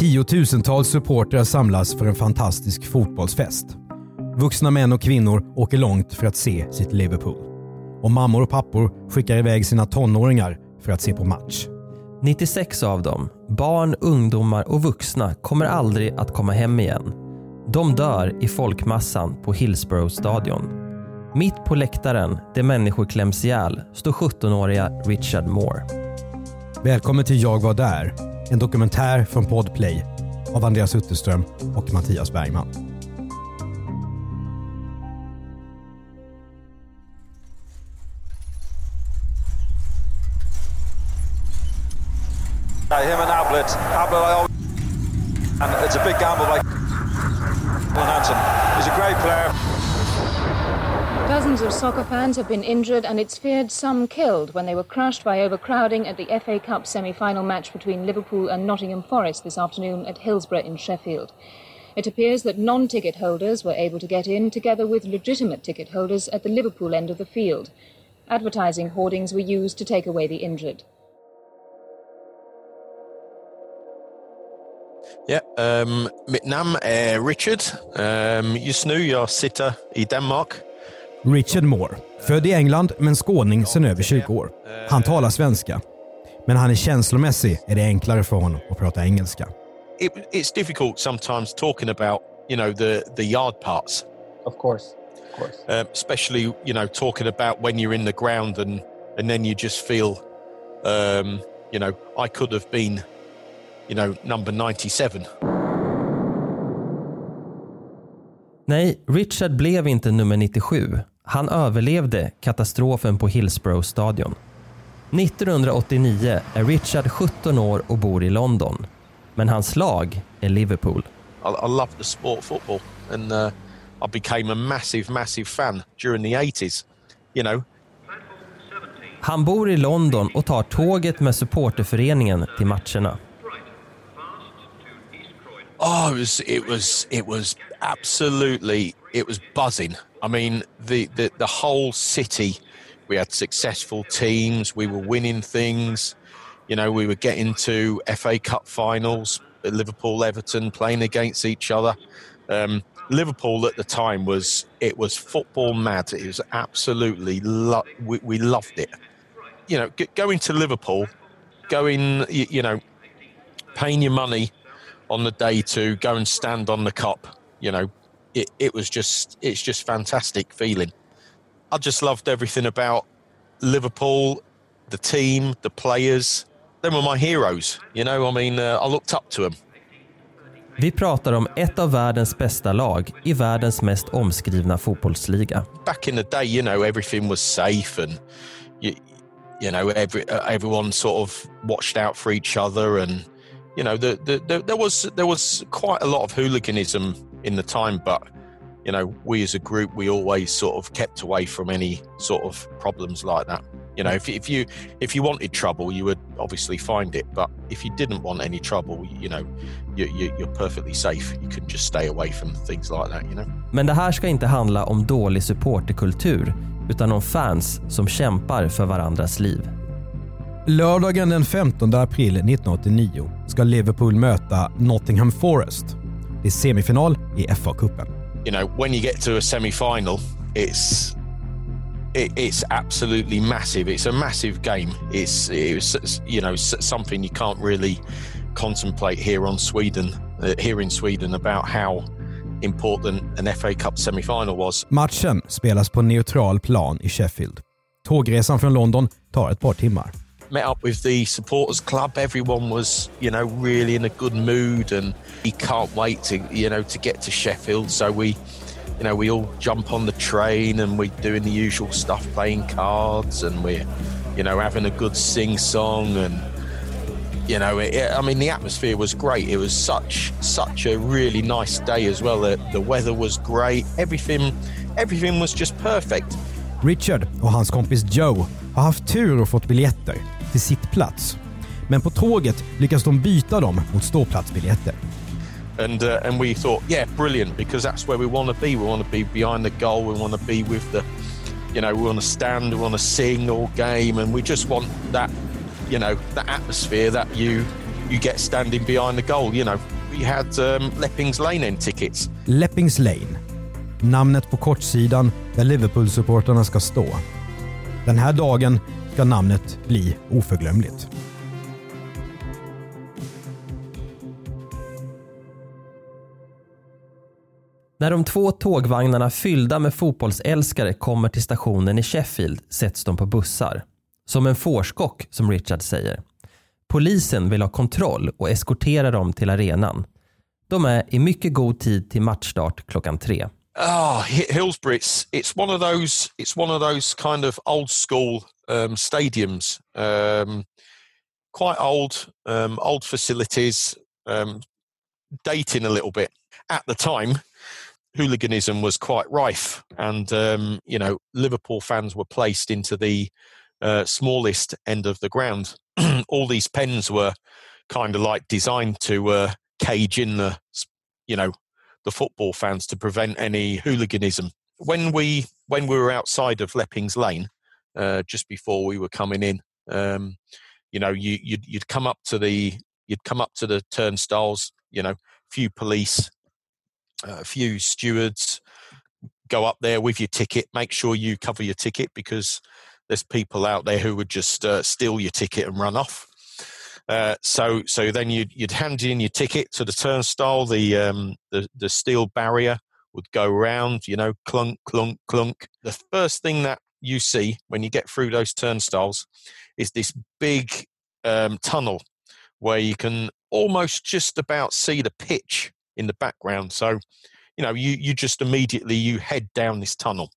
Tiotusentals supportrar samlas för en fantastisk fotbollsfest. Vuxna män och kvinnor åker långt för att se sitt Liverpool. Och mammor och pappor skickar iväg sina tonåringar för att se på match. 96 av dem, barn, ungdomar och vuxna, kommer aldrig att komma hem igen. De dör i folkmassan på Hillsborough stadion. Mitt på läktaren, där människor kläms ihjäl, står 17-åriga Richard Moore. Välkommen till Jag var där, en dokumentär från Podplay av Andreas Utterström och Mattias Bergman. him and Ablett. Ablett, and it's a big gamble by Hansen. He's a great player. Dozens of soccer fans have been injured and it's feared some killed when they were crushed by overcrowding at the FA Cup semi-final match between Liverpool and Nottingham Forest this afternoon at Hillsborough in Sheffield. It appears that non-ticket holders were able to get in together with legitimate ticket holders at the Liverpool end of the field. Advertising hoardings were used to take away the injured. Ja, um, mitt namn är Richard. Um, just nu jag sitter i Danmark. Richard Moore, född i England men skåning sedan över 20 år. Han talar svenska. Men han är känslomässig är det enklare för honom att prata engelska. It, it's difficult sometimes talking about, you know, the, the yard parts. Of course, of course. Um, especially, you know, talking about when you're in the ground and, and then you just feel, um, you know, I could have been, you know, number 97. Nej, Richard blev inte nummer 97. Han överlevde katastrofen på Hillsborough stadion. 1989 är Richard 17 år och bor i London. Men hans lag är Liverpool. I, I love the sport football and uh, I became a massive, massive fan during the 80s. You know, Han bor i London och tar tåget med supporterföreningen till matcherna. Oh, it was it was it was absolutely it was buzzing. I mean, the the the whole city. We had successful teams. We were winning things. You know, we were getting to FA Cup finals. Liverpool, Everton playing against each other. Um, Liverpool at the time was it was football mad. It was absolutely lo- we, we loved it. You know, g- going to Liverpool, going you, you know, paying your money on the day to go and stand on the Kop. You know, it, it was just it's just fantastic feeling. I just loved everything about Liverpool, the team, the players. They were my heroes. You know, I mean, uh, I looked up to them. Vi pratar om ett av världens bästa lag i världens mest omskrivna fotbollsliga. Back in the day, you know, everything was safe and you, you know, every, uh, everyone sort of watched out for each other and you know, the, the, the, there was there was quite a lot of hooliganism in the time, but you know, we as a group, we always sort of kept away from any sort of problems like that. You know, if, if you if you wanted trouble, you would obviously find it. But if you didn't want any trouble, you know, you, you, you're perfectly safe. You can just stay away from things like that. You know. Men det här ska inte handla om dålig supporterkultur utan om fans som kämpar för varandras liv. Lördagen den 15 april 1989 ska Liverpool möta Nottingham Forest. Det är semifinal i FA-cupen. You know, when you get to a semi-final, it's it, it's absolutely massive. It's a massive game. It's it's you know something you can't really contemplate here on Sweden uh, here in Sweden about how important an FA Cup semi-final was. Matchen spelas på neutral plan i Sheffield. Tågresan från London tar ett par timmar. Met up with the supporters club. Everyone was, you know, really in a good mood, and he can't wait to, you know, to get to Sheffield. So we, you know, we all jump on the train and we're doing the usual stuff, playing cards, and we're, you know, having a good sing song, and You know, it, I mean, the atmosphere was great. It was such such a really nice day as well. The, the weather was great. Everything everything was just perfect. Richard och hans kompis Joe har haft tur och fått biljetter till sittplats. Men på tåget lyckas de byta dem mot ståplatsbiljetter. And uh, and we thought, yeah, brilliant, because that's where we want to be. We want to be behind the goal. We want to be with the, you know, we want to stand. We want to sing all game, and we just want that, you know, that atmosphere that you you get standing behind the goal. You know, we had um, Leppings Lane end tickets. Leppings Lane. Namnet på kortsidan där Liverpool-supportrarna ska stå. Den här dagen ska namnet bli oförglömligt. När de två tågvagnarna fyllda med fotbollsälskare kommer till stationen i Sheffield sätts de på bussar. Som en fårskock som Richard säger. Polisen vill ha kontroll och eskortera dem till arenan. De är i mycket god tid till matchstart klockan tre. Oh, Hi- Hillsborough, it's it's one of those it's one of those kind of old school um, stadiums. Um, quite old, um, old facilities, um, dating a little bit. At the time, hooliganism was quite rife, and um, you know Liverpool fans were placed into the uh, smallest end of the ground. All these pens were kind of like designed to uh, cage in the, you know, the football fans to prevent any hooliganism. When we when we were outside of Leppings Lane, uh, just before we were coming in, um, you know, you you'd, you'd come up to the you'd come up to the turnstiles. You know, few police, a few stewards, go up there with your ticket. Make sure you cover your ticket because there's people out there who would just uh, steal your ticket and run off. Uh, so so then you'd you'd hand in your ticket to the turnstile. The um, the the steel barrier would go round. You know, clunk clunk clunk. The first thing that you see when you get through those turnstiles is this big um, tunnel where you can almost just about see the pitch in the background. So you know you you just immediately you head down this tunnel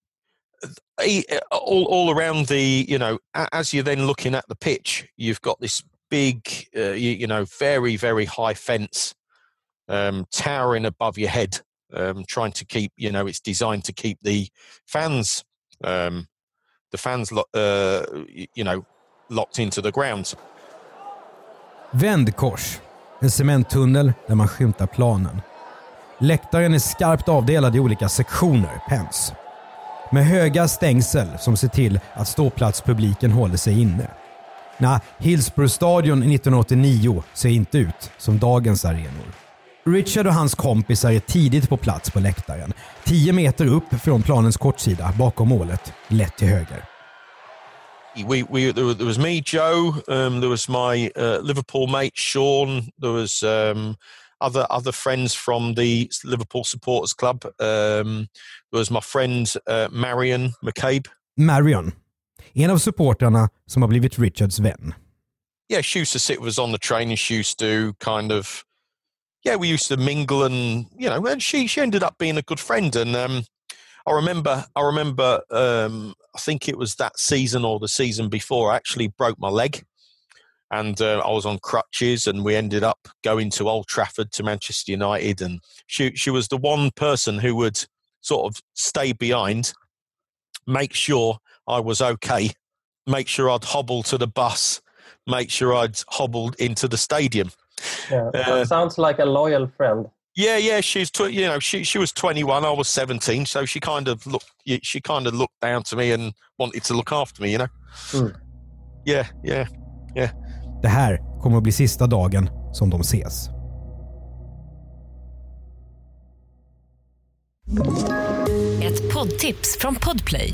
all, all around the you know as you're then looking at the pitch you've got this big uh, you, you know very very high fence um, towering above your head um, trying to keep you know it's designed to keep the fans um, the fans lo- uh, you know locked into the ground Vändkors. En cementtunnel där man skymtar planen. Läktaren är skarpt avdelad i olika sektioner, pens. Med höga stängsel som ser till att ståplatspubliken håller sig inne. Nej, Hillsborough-stadion 1989 ser inte ut som dagens arenor. Richard och hans kompisar är tidigt på plats på läktaren. 10 meter upp från planens kortsida bakom målet, lätt till höger. we, we there, was, there was me, Joe. Um, there was my uh, Liverpool mate Sean. There was um, other other friends from the Liverpool Supporters Club. Um, there was my friend uh, Marion McCabe. Marion. En av supportrarna som har blivit Richards vän. Yeah, she used to sit us on the train, and she used to kind of, yeah, we used to mingle, and you know, and she she ended up being a good friend. And um, I remember, I remember, um, I think it was that season or the season before, I actually broke my leg, and uh, I was on crutches, and we ended up going to Old Trafford to Manchester United, and she she was the one person who would sort of stay behind, make sure I was okay, make sure I'd hobble to the bus, make sure I'd hobbled into the stadium. Yeah, Uh, sounds like a loyal friend. Yeah, yeah, she's tw- you know she she was 21, I was 17, so she kind of looked she kind of looked down to me and wanted to look after me, you know. Mm. Yeah, yeah, yeah. Det här kommer att bli sista dagen som de ses. Ett poddtips från Podplay.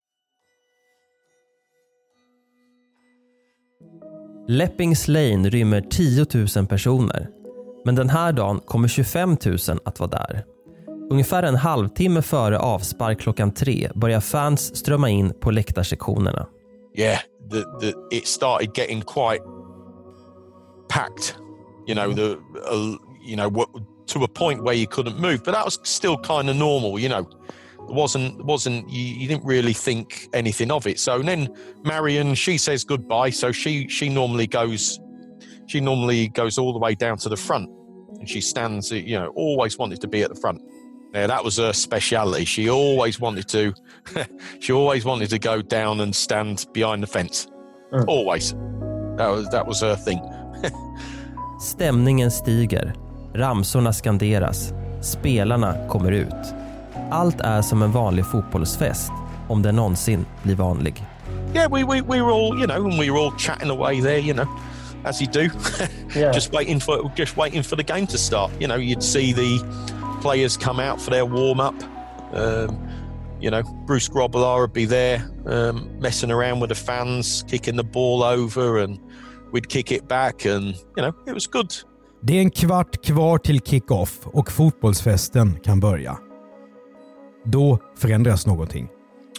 Leppings Lane rymmer 10 000 personer. Men den här dagen kommer 25 000 att vara där. Ungefär en halvtimme före avspark klockan tre börjar fans strömma in på läktarsektionerna. Yeah, the, the, it started getting quite packed. You know, the uh, you know to a point where you couldn't move, but that was still kind of normal. You know, wasn't wasn't you, you didn't really think anything of it. So then Marion, she says goodbye. So she she normally goes she normally goes all the way down to the front, and she stands. You know, always wanted to be at the front. Yeah, that was her speciality. She always wanted to, she always wanted to go down and stand behind the fence. Mm. Always. That was that was her thing. Stämningen stiger. Ramsorna skanderas. Spelarna kommer ut. Allt är som en vanlig fotbollsfest, om den någonsin blir vanlig. Yeah, we, we, we were all, you know, and we were all chatting away there, you know, as you do, just waiting for just waiting for the game to start. You know, you'd see the players come out for their warm up. Um, you know, Bruce Grobbelaar would be there, um, messing around with the fans, kicking the ball over, and we'd kick it back, and you know, it was good. Det är en kvart kvar till kick-off och fotbollsfesten kan börja. Då förändras någonting.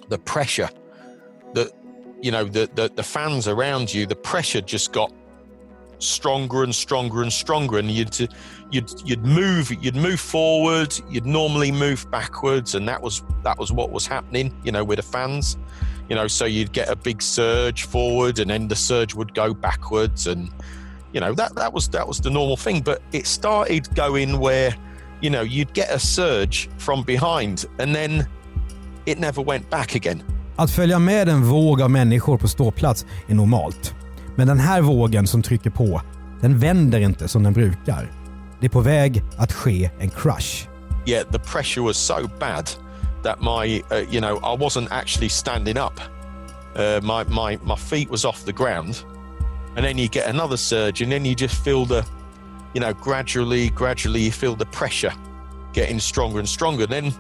the pressure the you know the, the the fans around you the pressure just got stronger and stronger and stronger and you'd you'd you'd move you'd move forward you'd normally move backwards and that was that was what was happening you know with the fans you know so you'd get a big surge forward and then the surge would go backwards and you know that that was that was the normal thing but it started going where you know you'd get a surge from behind and then it never went back again Att följa med en våg av människor på ståplats är normalt. Men den här vågen som trycker på, den vänder inte som den brukar. Det är på väg att ske en crush. yeah, the pressure was so bad that my, uh, you know, I wasn't actually standing up. Uh, my, my, my feet was off the ground. And then you get another surge, and then you just feel the, you know, gradually, gradually, you feel the pressure getting stronger and stronger. Then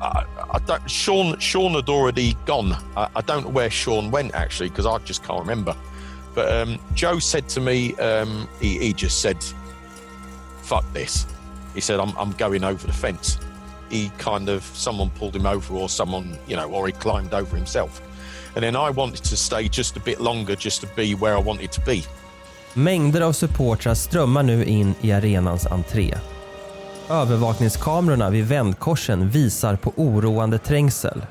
I, I don't, Sean, Sean had already gone. I, I don't know where Sean went actually, because I just can't remember. But um, Joe said to me, um, he, he just said, fuck this. He said, I'm, I'm going over the fence. He kind of, someone pulled him over or someone, you know, or he climbed over himself. And then I wanted to stay just a bit longer just to be where I wanted to be. Mängder av supportrar strömmar nu in i arenans entré. Övervakningskamerorna vid vändkorsen visar på oroande trängsel.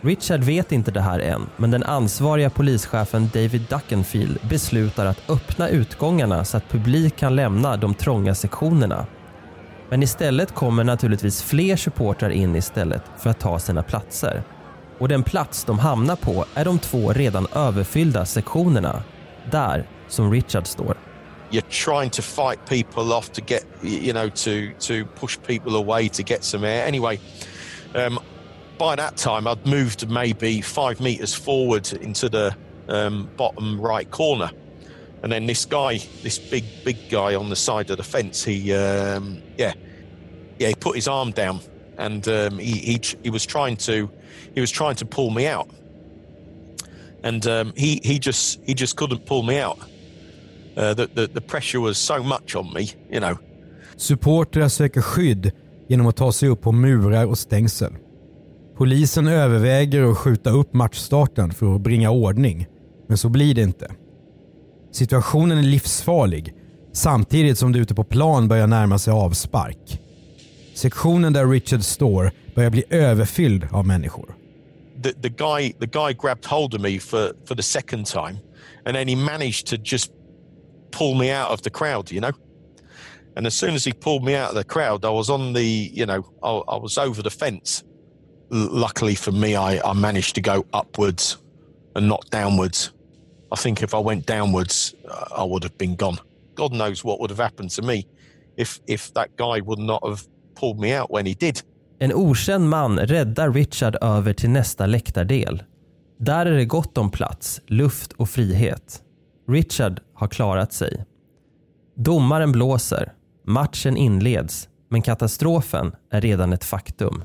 Richard vet inte det här än, men den ansvariga polischefen David Duckenfield beslutar att öppna utgångarna så att publik kan lämna de trånga sektionerna. Men istället kommer naturligtvis fler supportrar in istället för att ta sina platser. Och den plats de hamnar på är de två redan överfyllda sektionerna. Där som Richard står. You're trying to fight people off to get, you know, to to push people away to get some air. Anyway, um, by that time I'd moved maybe five meters forward into the um, bottom right corner, and then this guy, this big big guy on the side of the fence, he, um, yeah, yeah, he put his arm down, and um, he, he he was trying to he was trying to pull me out, and um, he he just he just couldn't pull me out. Uh, the, the the pressure was so much on me, you know. Supportrar söker skydd genom att ta sig upp på murar och stängsel. Polisen överväger att skjuta upp matchstarten för att bringa ordning, men så blir det inte. Situationen är livsfarlig samtidigt som det ute på plan börjar närma sig avspark. Sektionen där Richard står börjar bli överfylld av människor. The the guy the guy grabbed hold of me for for the second time, and then he managed to just pull me out of the crowd, you know. And as soon as he pulled me out of the crowd, I was on the, you know, I, I was over the fence. L- luckily for me, I, I managed to go upwards and not downwards. I think if I went downwards, uh, I would have been gone. God knows what would have happened to me if if that guy would not have pulled me out when he did. En okänd man räddar Richard över till nästa läktardel. Där är det gott om plats, luft och frihet. Richard har klarat sig. Domaren blåser. Matchen inleds, men katastrofen är redan ett faktum.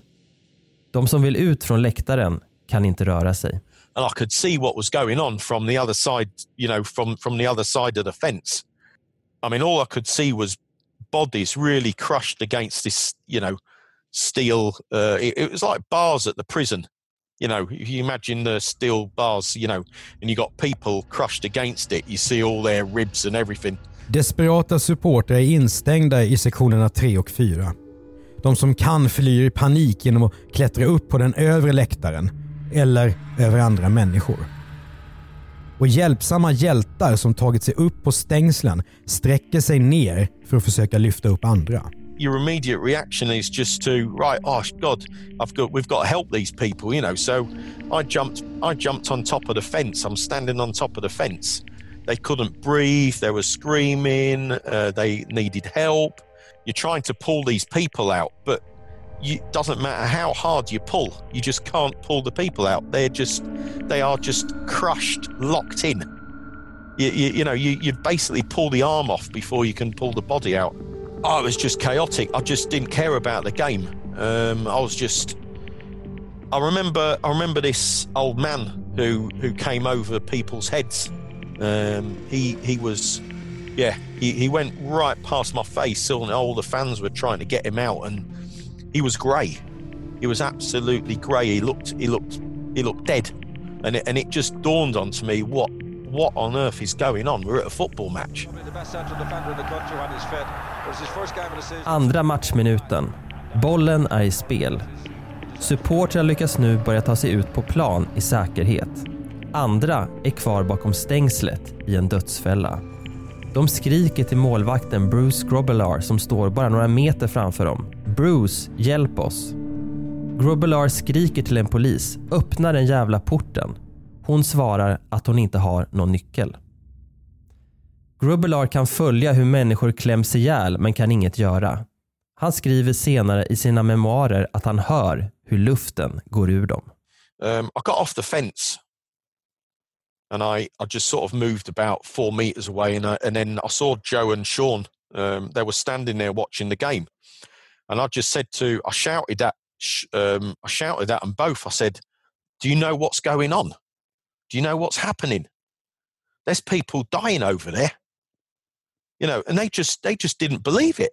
De som vill ut från läktaren kan inte röra sig. and I could see what was going on from the other side, you know, from from the other side of the fence. I mean, all I could see was bodies really crushed against this, you know, steel. Uh, it, it was like bars at the prison. You know, if you imagine the steel bars, you know, and you got people crushed against it, you see all their ribs and everything. Desperata supportrar är instängda i sektionerna 3 och 4. De som kan flyr i panik genom att klättra upp på den övre läktaren eller över andra människor. Och hjälpsamma hjältar som tagit sig upp på stängslen sträcker sig ner för att försöka lyfta upp andra. Your immediate reaction is just to right, oh God, I've got we've got to help these people, you know. So I jumped I jumped on top of the fence. I'm standing on top of the fence. They couldn't breathe. They were screaming. Uh, they needed help. You're trying to pull these people out, but it doesn't matter how hard you pull. You just can't pull the people out. They're just they are just crushed, locked in. You, you, you know, you, you basically pull the arm off before you can pull the body out. Oh, it was just chaotic. I just didn't care about the game. Um, I was just. I remember. I remember this old man who who came over people's heads. Um, he he was, yeah. He, he went right past my face, and all the fans were trying to get him out, and he was grey. He was absolutely grey. He looked. He looked. He looked dead, and it, and it just dawned onto me what what on earth is going on? We're at a football match. Andra matchminuten. Bollen är i spel. Supportrar lyckas nu börja ta sig ut på plan i säkerhet. Andra är kvar bakom stängslet i en dödsfälla. De skriker till målvakten Bruce Grobbelaar som står bara några meter framför dem. Bruce, hjälp oss. Grobbelaar skriker till en polis, öppna den jävla porten. Hon svarar att hon inte har någon nyckel. Grubbelar kan följa hur människor kläms ihjäl men kan inget göra. Han skriver senare i sina memoarer att han hör hur luften går ur dem. Um, I got off the fence and I, I just sort of moved about four meters away and, I, and then I saw Joe and Sean. Um, they were standing there watching the game. And I just said to, I shouted at, um, I shouted at them both. I said, do you know what's going on? Do you know what's happening? There's people dying over there. You know, and they just they just didn't believe it.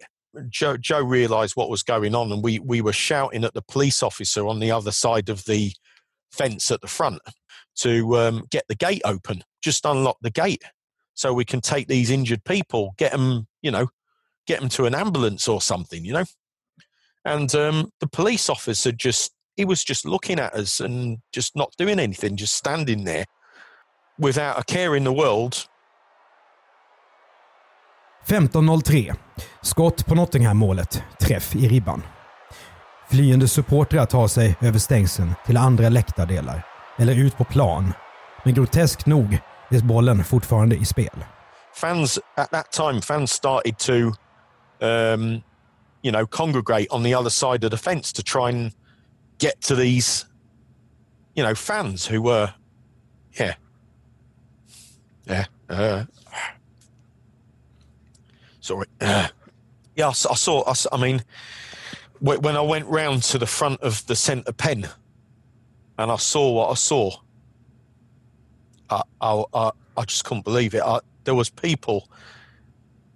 Joe Joe realised what was going on, and we we were shouting at the police officer on the other side of the fence at the front to um, get the gate open. Just unlock the gate so we can take these injured people, get them, you know, get them to an ambulance or something, you know. And um, the police officer just he was just looking at us and just not doing anything, just standing there without a care in the world. 15.03. Skott på Nottingham-målet. Träff i ribban. Flyende supportrar tar sig över stängseln till andra läktardelar eller ut på plan. Men groteskt nog är bollen fortfarande i spel. Fans at that time, fans started to, um, you know, congregate on the other side of the fence to try and get to these, you know, fans who were, yeah, yeah, uh, sorry, uh, yeah, I, saw, I, I mean, when I went round to the front of the centre pen and I saw what I saw, I, I, I, I just couldn't believe it. I, there was people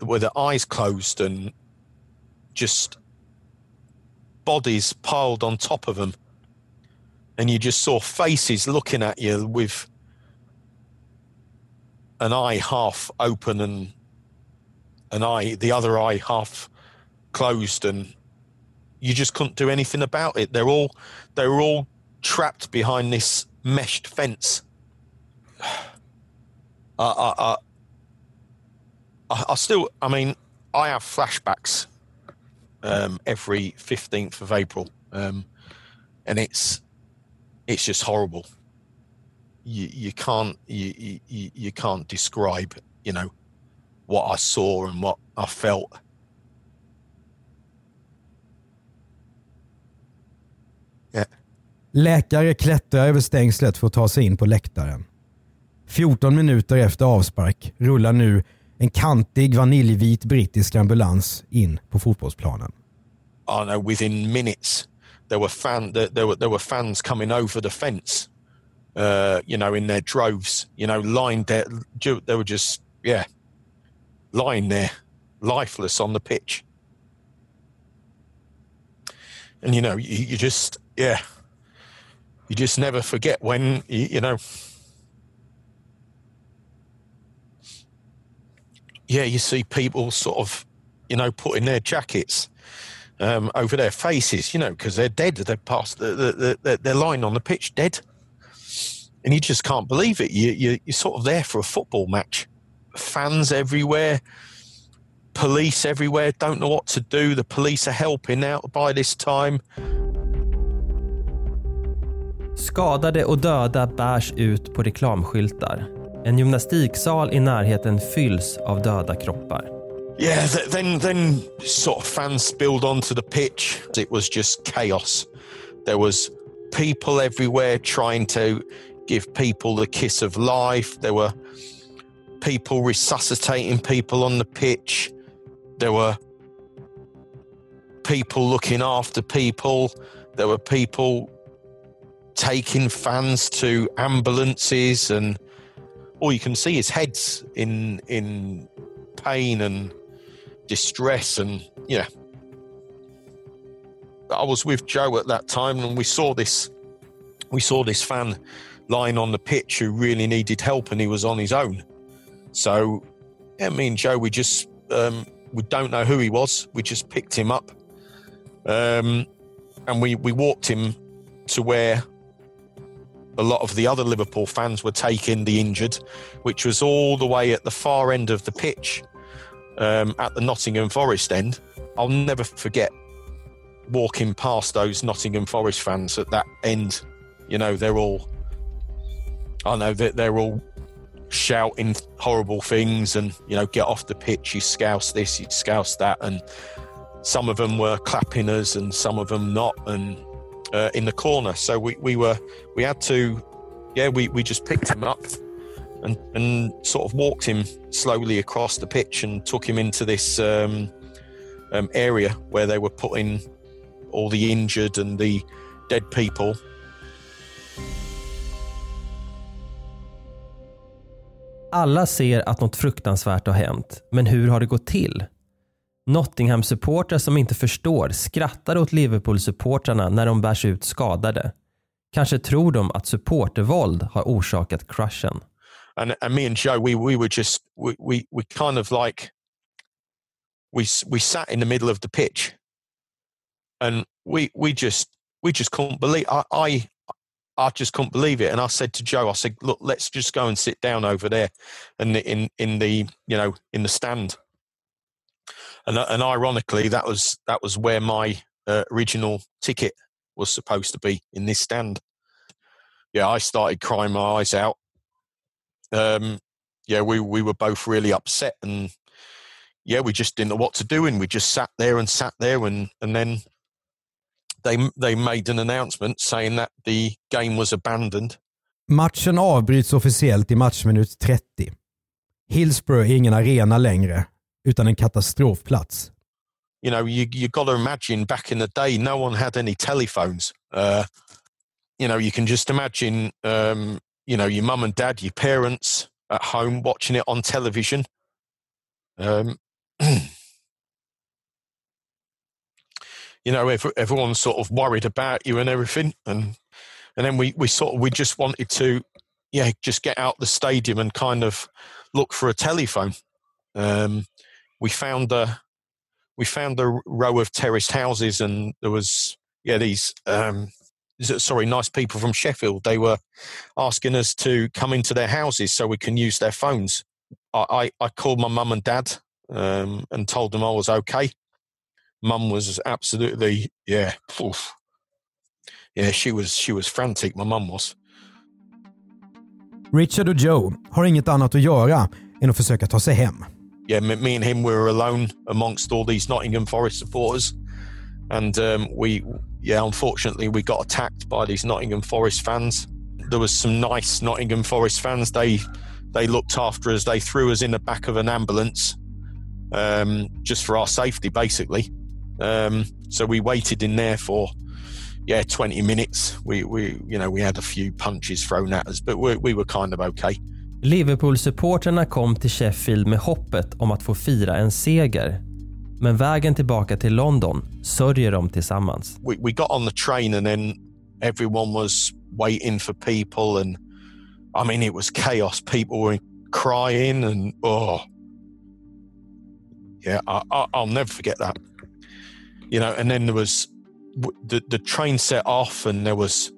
with their eyes closed and just bodies piled on top of them. And you just saw faces looking at you with an eye half open and an eye, the other eye half closed, and you just couldn't do anything about it. They're all, they were all trapped behind this meshed fence. I, I, I, I still, I mean, I have flashbacks um, every 15th of April. Um, and it's it's just horrible. You you can't you, you you can't describe you know what I saw and what I felt. Yeah. Läkare klättrar över stängslet för att ta sig in på läktaren. 14 minuter efter avspark rullar nu en kantig vaniljvit brittisk ambulans in på fotbollsplanen. Oh no, within minutes there were, fan, there, were, there were fans coming over the fence, uh, you know, in their droves, you know, lined there. They were just, yeah, lying there, lifeless on the pitch. And, you know, you, you just, yeah, you just never forget when, you, you know, Yeah, you see people sort of, you know, putting their jackets um, over their faces, you know, because they're dead. They're past. They're, they're, they're lying on the pitch dead, and you just can't believe it. You, you you're sort of there for a football match. Fans everywhere, police everywhere. Don't know what to do. The police are helping out by this time. Skadade och döda bärs ut på reklamskyltar. En gymnastiksal i närheten fylls av döda kroppar. Yeah, then then sort of fans spilled onto the pitch. It was just chaos. There was people everywhere trying to give people the kiss of life. There were people resuscitating people on the pitch. There were people looking after people. There were people taking fans to ambulances and all you can see is heads in in pain and distress and yeah. I was with joe at that time and we saw this we saw this fan lying on the pitch who really needed help and he was on his own. So yeah me and joe we just um, we don't know who he was. We just picked him up. Um, and we we walked him to where a lot of the other Liverpool fans were taking the injured, which was all the way at the far end of the pitch um, at the Nottingham Forest end. I'll never forget walking past those Nottingham Forest fans at that end. You know, they're all, I know that they're, all shouting horrible things and, you know, get off the pitch, you scouse this, you scouse that. And some of them were clapping us and some of them not. And uh, in the corner. So we, we were we had to yeah we, we just picked him up and and sort of walked him slowly across the pitch and took him into this um, um, area where they were putting all the injured and the dead people. Alla ser att något fruktansvärt har hänt, men hur har det gått till? Nottingham-supportrar som inte förstår skrattar åt Liverpool-supportrarna när de bärs ut skadade. Kanske tror de att supportervåld har orsakat crushen. And, and me and Joe, we, we were just, we, we, we kind of like, we, we sat in the middle of the pitch and we, we just, we just couldn't believe, I, I, I just couldn't believe it. And I said to Joe, I said, look, let's just go and sit down over there and in, in the, you know, in the stand and and ironically, that was that was where my uh, original ticket was supposed to be in this stand. Yeah, I started crying my eyes out. Um, yeah, we we were both really upset, and yeah, we just didn't know what to do, and we just sat there and sat there, and and then they they made an announcement saying that the game was abandoned. Matchen avbryts officiellt i matchminut 30. Hillsborough är ingen arena längre utan en katastrofplats. You know, you you got to imagine back in the day, no one had any telephones. Uh, you know, you can just imagine, um, you know, your mum and dad, your parents at home watching it on television. Um, you know, every, everyone's sort of worried about you and everything, and and then we we sort of we just wanted to, yeah, just get out the stadium and kind of look for a telephone. Um, we found a we found a row of terraced houses, and there was yeah these um, sorry nice people from Sheffield. They were asking us to come into their houses so we can use their phones. I I, I called my mum and dad um, and told them I was okay. Mum was absolutely yeah. Oof. Yeah, she was she was frantic. My mum was. Richard och Joe har inget annat att göra än att försöka ta sig hem. Yeah, me and him were alone amongst all these Nottingham Forest supporters, and um, we, yeah, unfortunately, we got attacked by these Nottingham Forest fans. There was some nice Nottingham Forest fans. They they looked after us. They threw us in the back of an ambulance, um, just for our safety, basically. Um, so we waited in there for yeah 20 minutes. We we you know we had a few punches thrown at us, but we, we were kind of okay. Liverpool-supporterna kom till Sheffield med hoppet om att få fira en seger. Men vägen tillbaka till London sörjer de tillsammans. We, we got on the train and then everyone was waiting for people and I mean it was chaos. People were crying and oh yeah, I, I, I'll never forget that. You know, and then there was the the train set off and there was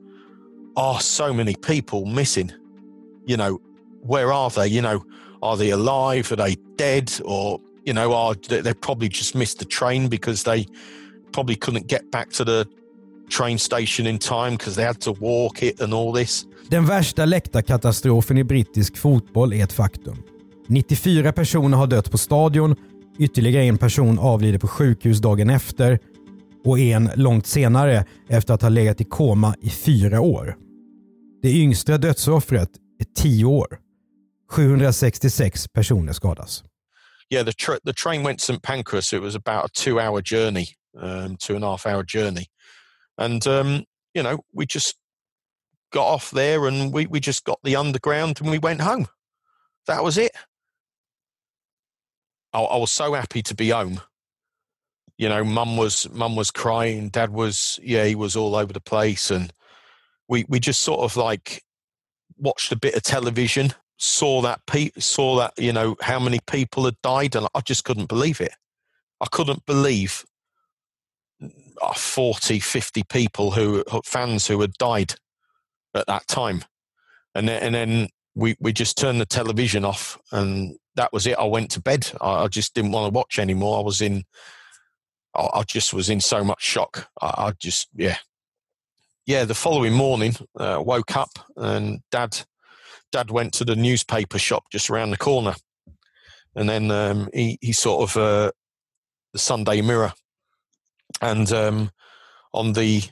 oh so many people missing. You know, where are they? You know, are they alive? Are they dead? Or you know, are they, probably just missed the train because they probably couldn't get back to the train station in time because they had to walk it and all this. Den värsta läktarkatastrofen i brittisk fotboll är ett faktum. 94 personer har dött på stadion, ytterligare en person avlider på sjukhus dagen efter och en långt senare efter att ha legat i koma i fyra år. Det yngsta dödsoffret är tio år. 766 personer skadas. Yeah, the, tra- the train went to St Pancras. It was about a two hour journey, um, two and a half hour journey. And, um, you know, we just got off there and we, we just got the underground and we went home. That was it. I, I was so happy to be home. You know, mum was mum was crying, dad was yeah, he was all over the place, and we we just sort of like watched a bit of television, saw that pe- saw that you know how many people had died, and I just couldn't believe it. I couldn't believe uh, 40, 50 people who fans who had died at that time, and then, and then we we just turned the television off, and that was it. I went to bed. I, I just didn't want to watch anymore. I was in. I, I just was in so much shock. I, I, just yeah, yeah. The following morning, uh, woke up and dad, dad went to the newspaper shop just around the corner, and then um, he he sort of uh, the Sunday Mirror, and um, on the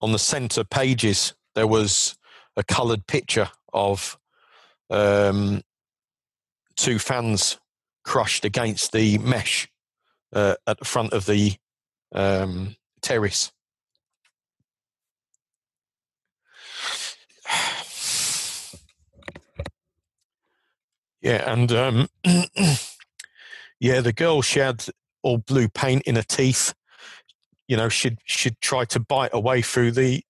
on the centre pages there was a coloured picture of um, two fans crushed against the mesh uh, at the front of the um, terrace. Yeah, and um, yeah, the girl she had all blue paint in her teeth. You know, she'd she'd try to bite away through the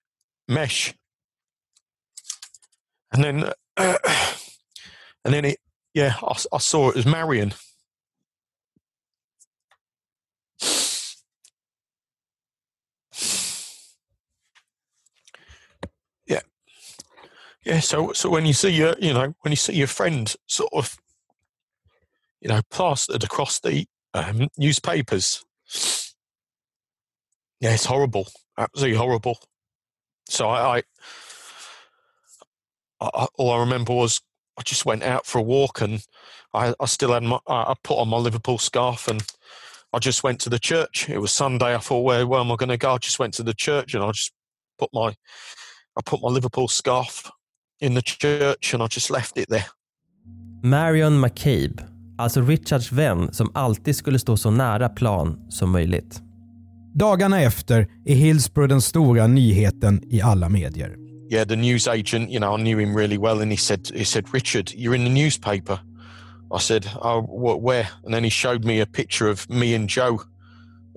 mesh, and then uh, and then it yeah, I, I saw it as Marion. Yeah, yeah. So, so when you see your, you know, when you see your friend sort of, you know, plastered across the um, newspapers, yeah, it's horrible, absolutely horrible. So I, I, I all I remember was I just went out for a walk and I, I still had my, I put on my Liverpool scarf and I just went to the church. It was Sunday. I thought, where, where am I going to go? I just went to the church and I just put my, I put my Liverpool scarf in the church and I just left it there. Marion McCabe, alltså Richards vän som alltid skulle stå så nära plan som möjligt. Dagarna efter är Hillsborough den stora nyheten i alla medier. yeah, the news agent, you know, I knew him really well, and he said, he said, Richard, you're in the newspaper. I said, oh, what, where? And then he showed me a picture of me and Joe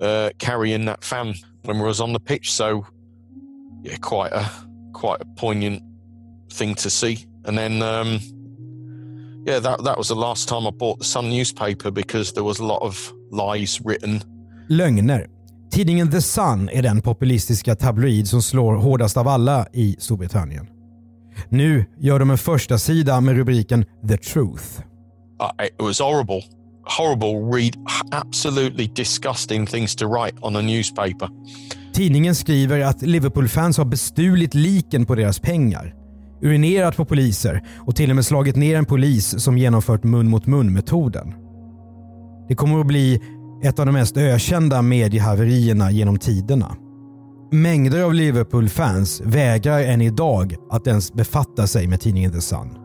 uh, carrying that fan when we was on the pitch. So, yeah, quite a quite a poignant thing to see. And then, um, yeah, that that was the last time I bought the Sun newspaper because there was a lot of lies written. Lögner. Tidningen The Sun är den populistiska tabloid som slår hårdast av alla i Storbritannien. Nu gör de en första sida med rubriken “The Truth”. Uh, it was horrible. Horrible read. Absolutely disgusting things to write on a newspaper. Tidningen skriver att Liverpool-fans har bestulit liken på deras pengar, urinerat på poliser och till och med slagit ner en polis som genomfört mun mot mun-metoden. Det kommer att bli ett av de mest ökända mediehaverierna genom tiderna. Mängder av Liverpool-fans vägrar än idag att ens befatta sig med tidningen The Sun.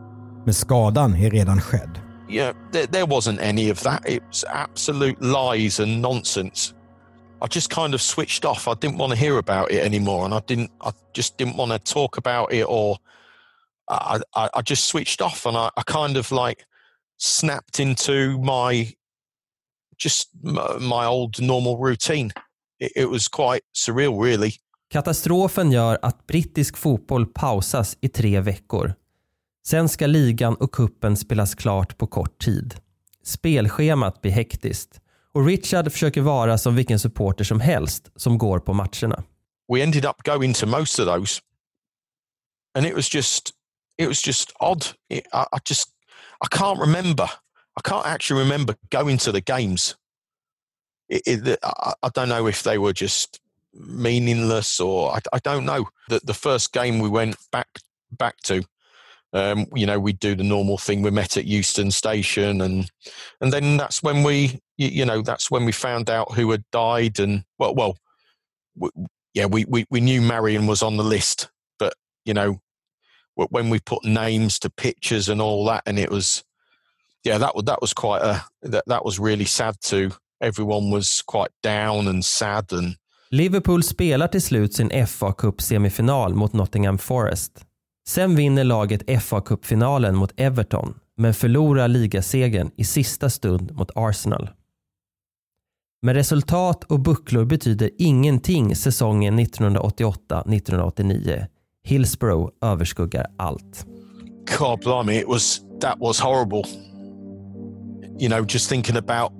Men skadan är redan skedd. Yeah, there, there wasn't any of that. It was absolute lies and nonsense. I just kind of switched off. I didn't want to hear about it anymore, and I didn't. I just didn't want to talk about it, or i, I, I just switched off, and I, I kind of like snapped into my just my old normal routine. It, it was quite surreal, really. Katastrofen gör att brittisk fotboll pausas i tre veckor. Sen ska ligan och kuppen spelas klart på kort tid. Spelschemat blir hektiskt och Richard försöker vara som vilken supporter som helst som går på matcherna. We ended up going to most of those and it was just it was just odd. It, I, I just I can't remember. I can't actually remember going to the games. It, it, I, I don't know if they were just meaningless or I, I don't know. The, the first game we went back back to, um, you know, we'd do the normal thing. We met at Euston Station, and and then that's when we, you, you know, that's when we found out who had died, and well, well, we, yeah, we, we we knew Marion was on the list, but you know, when we put names to pictures and all that, and it was, yeah, that was that was quite a that that was really sad too. Everyone was quite down and sad and Liverpool spelar till slut sin fa Cup semifinal mot Nottingham Forest. Sen vinner laget fa Cup-finalen mot Everton, men förlorar ligasegern i sista stund mot Arsenal. Men resultat och bucklor betyder ingenting säsongen 1988-1989. Hillsborough överskuggar allt. God blimey, it was, that was horrible. You know, just thinking about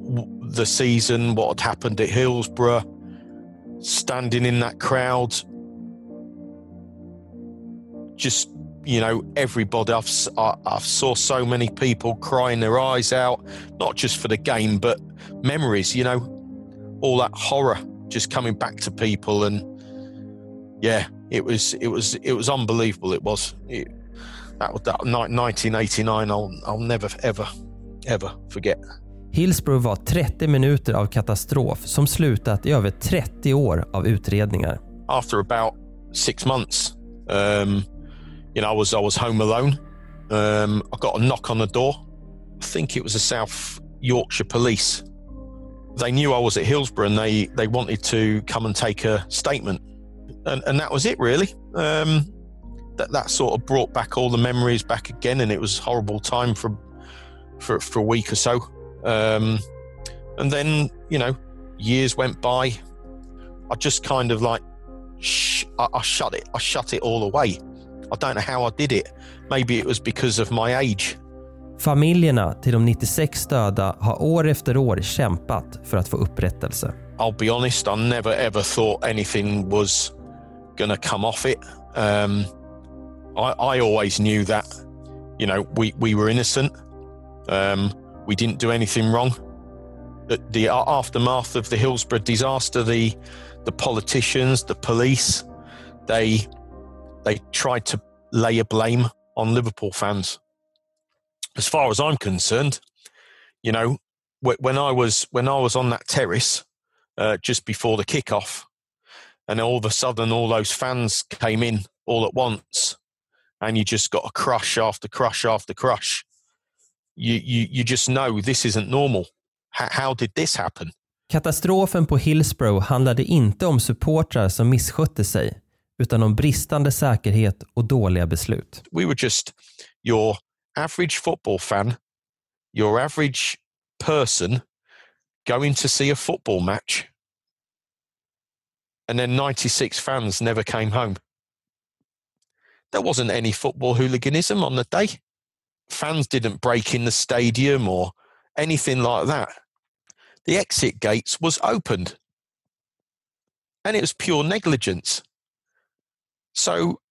the season, what had happened at Hillsborough, standing in that crowd, just you know, everybody. I've I, I saw so many people crying their eyes out, not just for the game, but memories. You know, all that horror just coming back to people, and yeah, it was it was it was unbelievable. It was it, that that 1989. I'll I'll never ever ever forget. Hillsborough var 30 minuter av katastrof som slutat i över 30 år av utredningar. After about six months, um, you know, I was I was home alone. Um, I got a knock on the door. I think it was the South Yorkshire Police. They knew I was at Hillsborough and they they wanted to come and take a statement, and and that was it really. Um, that that sort of brought back all the memories back again, and it was a horrible time for for for a week or so. Um, and then, you know, years went by. I just kind of like, sh- I, I shut it. I shut it all away. I don't know how I did it. Maybe it was because of my age. Familjerna till de 96 döda har år efter år kämpat för att få upprättelse. I'll be honest, I never ever thought anything was gonna come off it. Um, I, I always knew that, you know, we, we were innocent. Um, we didn't do anything wrong. The aftermath of the Hillsborough disaster, the the politicians, the police, they they tried to lay a blame on Liverpool fans. As far as I'm concerned, you know, when I was when I was on that terrace uh, just before the kickoff, and all of a sudden all those fans came in all at once, and you just got a crush after crush after crush you, you, you just know this isn't normal. H how did this happen? Katastrofen på Hillsborough handlade inte om supportrar som misskötte sig, utan om bristande säkerhet och dåliga beslut. We were just your average football fan, your average person going to see a football match. And then 96 fans never came home. There wasn't any football hooliganism on the day fans didn't break in the stadium or anything like that. The exit gates was opened and it was pure negligence. So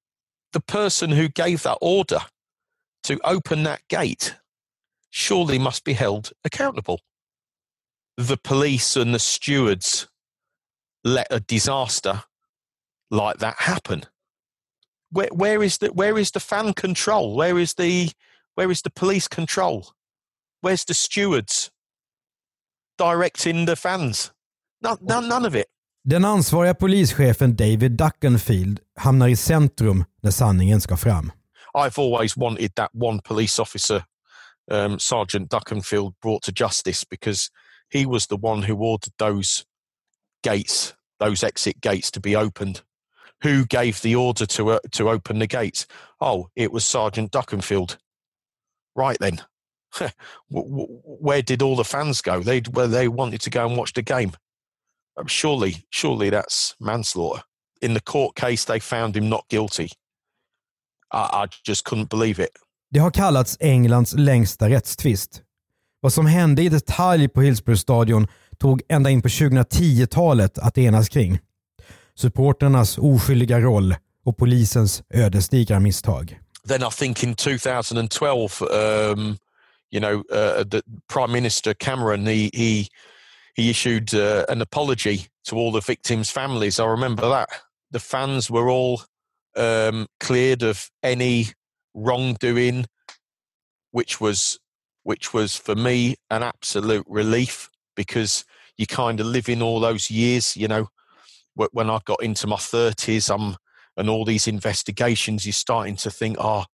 the person who gave that order to open that gate surely must be held accountable. The police and the stewards let a disaster like that happen. Where, where is the where is the fan control? Where is the where is the police control? Where's the stewards directing the fans? None, none, none of it. Den ansvariga polischefen David Duckenfield hamnar i centrum när sanningen ska fram. I've always wanted that one police officer, um, Sergeant Duckenfield, brought to justice because he was the one who ordered those gates, those exit gates to be opened. Who gave the order to uh, to open the gates? Oh, it was Sergeant Duckenfield. Right then, where did all the fans go? They where they wanted to go and watch the game. Um, surely, surely that's manslaughter. In the court case, they found him not guilty. I, I just couldn't believe it. Det har kallats Englands längsta rättstvist. Vad som hände i detalj på Hillsborough stadion tog ända in på 2010-talet att enas kring. Supporternas oskyldiga roll och polisens ödesdigra misstag. Then I think in 2012, um, you know, uh, the Prime Minister Cameron, he he, he issued uh, an apology to all the victims' families. I remember that. The fans were all um, cleared of any wrongdoing, which was which was for me an absolute relief because you kind of live in all those years, you know, when I got into my 30s, I'm and all these investigations, you're starting to think, oh,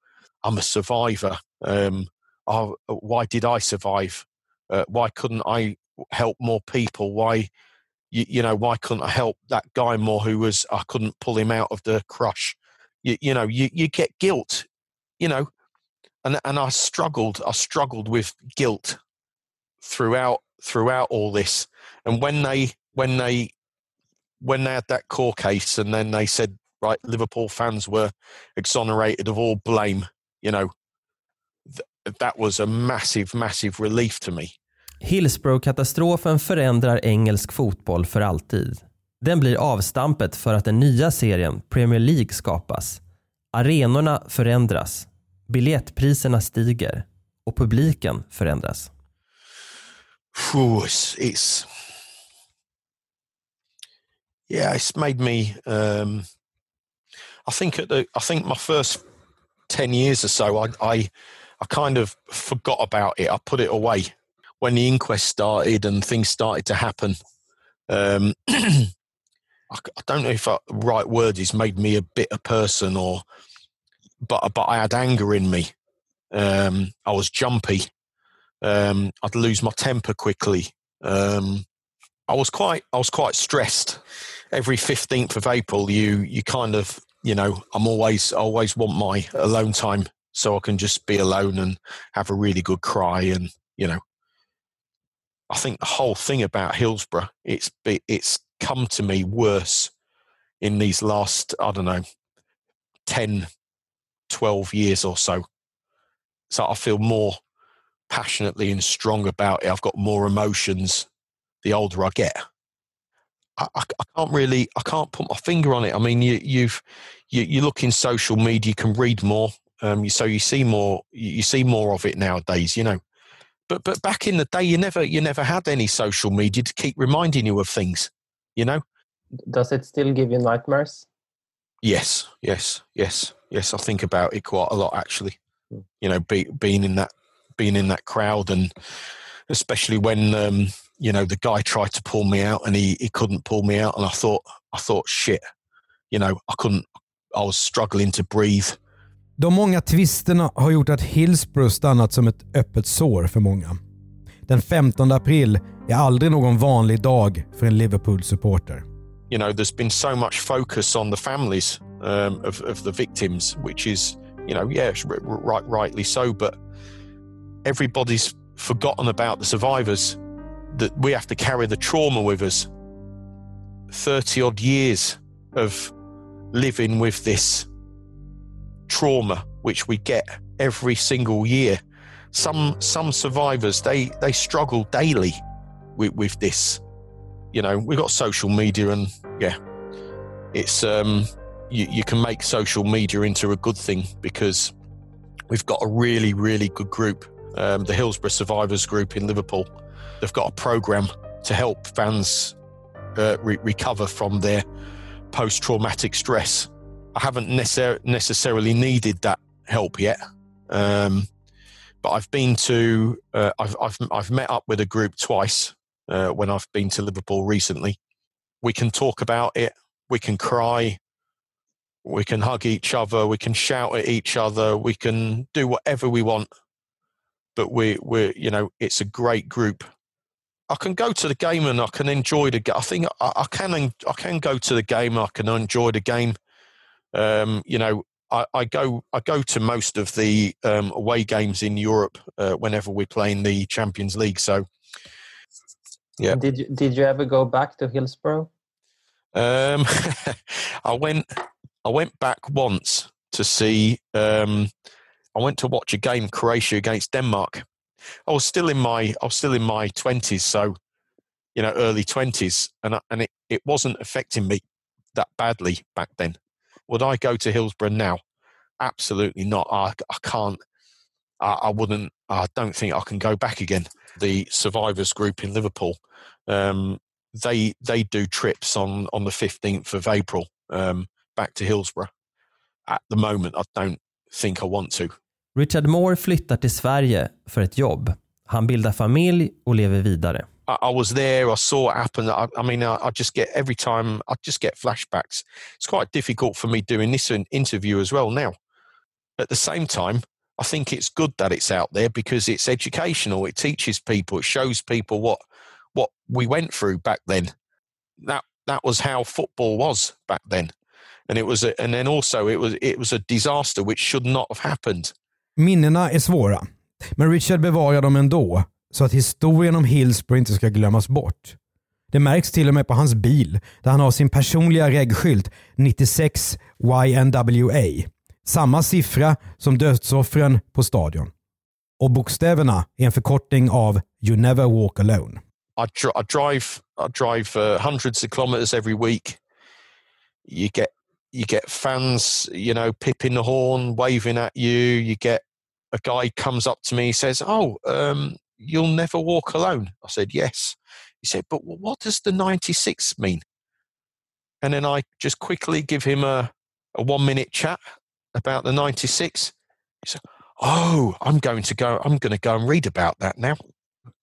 I'm a survivor. Um, oh, why did I survive? Uh, why couldn't I help more people? Why, you, you, know, why couldn't I help that guy more who was, I couldn't pull him out of the crush? You, you know, you, you get guilt, you know, and, and I struggled, I struggled with guilt throughout, throughout all this. And when they, when they when they had that court case and then they said, right, Liverpool fans were exonerated of all blame, you know, th- that was a massive, massive relief to me. Hillsborough-katastrofen förändrar engelsk fotboll för alltid. Den blir avstampet för att den nya serien Premier League skapas. Arenorna förändras, biljettpriserna stiger och publiken förändras. It's, yeah, it's made me. Um, I think at the, I think my first ten years or so, I, I, I kind of forgot about it. I put it away when the inquest started and things started to happen. Um, I, I, don't know if the right word is made me a bitter person or, but but I had anger in me. Um, I was jumpy. Um, I'd lose my temper quickly. Um, I was quite I was quite stressed. Every fifteenth of April, you you kind of you know I'm always I always want my alone time so I can just be alone and have a really good cry and you know. I think the whole thing about Hillsborough it's it's come to me worse in these last I don't know 10 12 years or so so I feel more passionately and strong about it I've got more emotions the older I get. I, I, I, can't really, I can't put my finger on it. I mean, you, you've, you, you look in social media, you can read more, um, so you see more, you see more of it nowadays, you know. But but back in the day, you never, you never had any social media to keep reminding you of things, you know. Does it still give you nightmares? Yes, yes, yes, yes. I think about it quite a lot, actually. Hmm. You know, be, being in that, being in that crowd, and especially when um, you know, the guy tried to pull me out and he, he couldn't pull me out. And I thought, I thought, shit, you know, I couldn't, I was struggling to breathe. De många tvisterna har gjort att Hillsborough stannat som ett öppet sår för många. Den 15 april är aldrig någon vanlig dag för en Liverpool-supporter. You know, there's been so much focus on the families um, of, of the victims, which is, you know, yeah, right, rightly so, but everybody's forgotten about the survivors that we have to carry the trauma with us. 30 odd years of living with this trauma, which we get every single year. Some some survivors they they struggle daily with, with this. You know, we've got social media and yeah, it's um you, you can make social media into a good thing because we've got a really, really good group, um, the Hillsborough Survivors Group in Liverpool they've got a program to help fans uh, re- recover from their post traumatic stress. I haven't necessar- necessarily needed that help yet. Um, but I've been to, uh, I've, I've, I've met up with a group twice uh, when I've been to Liverpool recently. We can talk about it, we can cry, we can hug each other, we can shout at each other, we can do whatever we want. But we, we're, you know, it's a great group I can go to the game and I can enjoy the game. I think I, I, can I can go to the game. I can enjoy the game. Um, you know, I, I go I go to most of the um, away games in Europe uh, whenever we're playing the Champions League. So yeah. Did you did you ever go back to Hillsborough? Um, I went I went back once to see. Um, I went to watch a game Croatia against Denmark. I was still in my I was still in my twenties, so you know early twenties, and I, and it, it wasn't affecting me that badly back then. Would I go to Hillsborough now? Absolutely not. I, I can't. I, I wouldn't. I don't think I can go back again. The survivors group in Liverpool, um, they they do trips on on the fifteenth of April um, back to Hillsborough. At the moment, I don't think I want to. Richard Moore flyttar till Sverige för ett jobb. Han bildar familj och lever vidare. I, was there. I saw it happen. I, I mean, I, I, just get every time. I just get flashbacks. It's quite difficult for me doing this interview as well now. At the same time, I think it's good that it's out there because it's educational. It teaches people. It shows people what what we went through back then. That that was how football was back then, and it was a, and then also it was it was a disaster which should not have happened. Minnena är svåra, men Richard bevarar dem ändå så att historien om Hillsborough inte ska glömmas bort. Det märks till och med på hans bil där han har sin personliga regskylt 96 YNWA. Samma siffra som dödsoffren på stadion. Och bokstäverna är en förkortning av You Never Walk Alone. I, dr I drive, I drive uh, hundreds of kilometers every week. You get you get fans, you know, pipping the horn, waving at you. You get a guy comes up to me, says, "Oh, um, you'll never walk alone." I said, "Yes." He said, "But what does the ninety-six mean?" And then I just quickly give him a, a one-minute chat about the ninety-six. He said, "Oh, I'm going to go. I'm going to go and read about that now."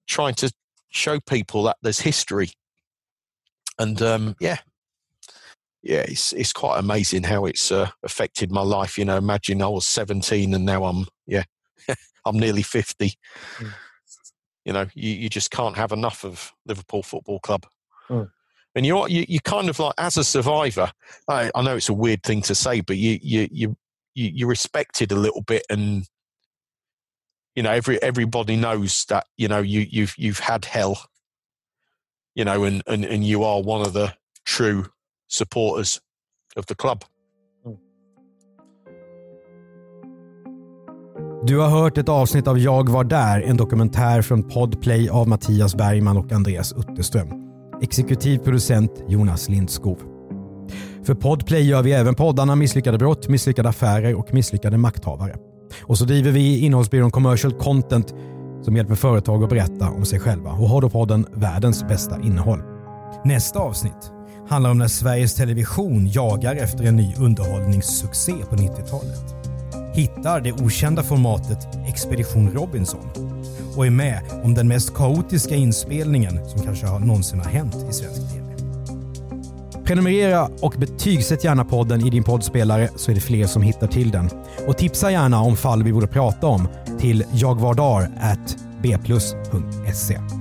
Trying to show people that there's history, and um, yeah, yeah, it's it's quite amazing how it's uh, affected my life. You know, imagine I was 17 and now I'm yeah, I'm nearly 50. Mm. You know, you, you just can't have enough of Liverpool Football Club. Mm. And you you you kind of like as a survivor. I, I know it's a weird thing to say, but you you you you, you respect a little bit, and you know every everybody knows that you know you you've you've had hell. You know, and and and you are one of the true supporters of the club. Du har hört ett avsnitt av Jag var där, en dokumentär från Podplay av Mattias Bergman och Andreas Utterström. Exekutiv producent Jonas Lindskov. För Podplay gör vi även poddarna Misslyckade brott, Misslyckade affärer och Misslyckade makthavare. Och så driver vi innehållsbyrån Commercial Content som hjälper företag att berätta om sig själva och har då podden Världens bästa innehåll. Nästa avsnitt handlar om när Sveriges Television jagar efter en ny underhållningssuccé på 90-talet. Hittar det okända formatet Expedition Robinson och är med om den mest kaotiska inspelningen som kanske någonsin har hänt i svensk TV. Prenumerera och betygsätt gärna podden i din poddspelare så är det fler som hittar till den. Och tipsa gärna om fall vi borde prata om till jagvardar@bplus.se.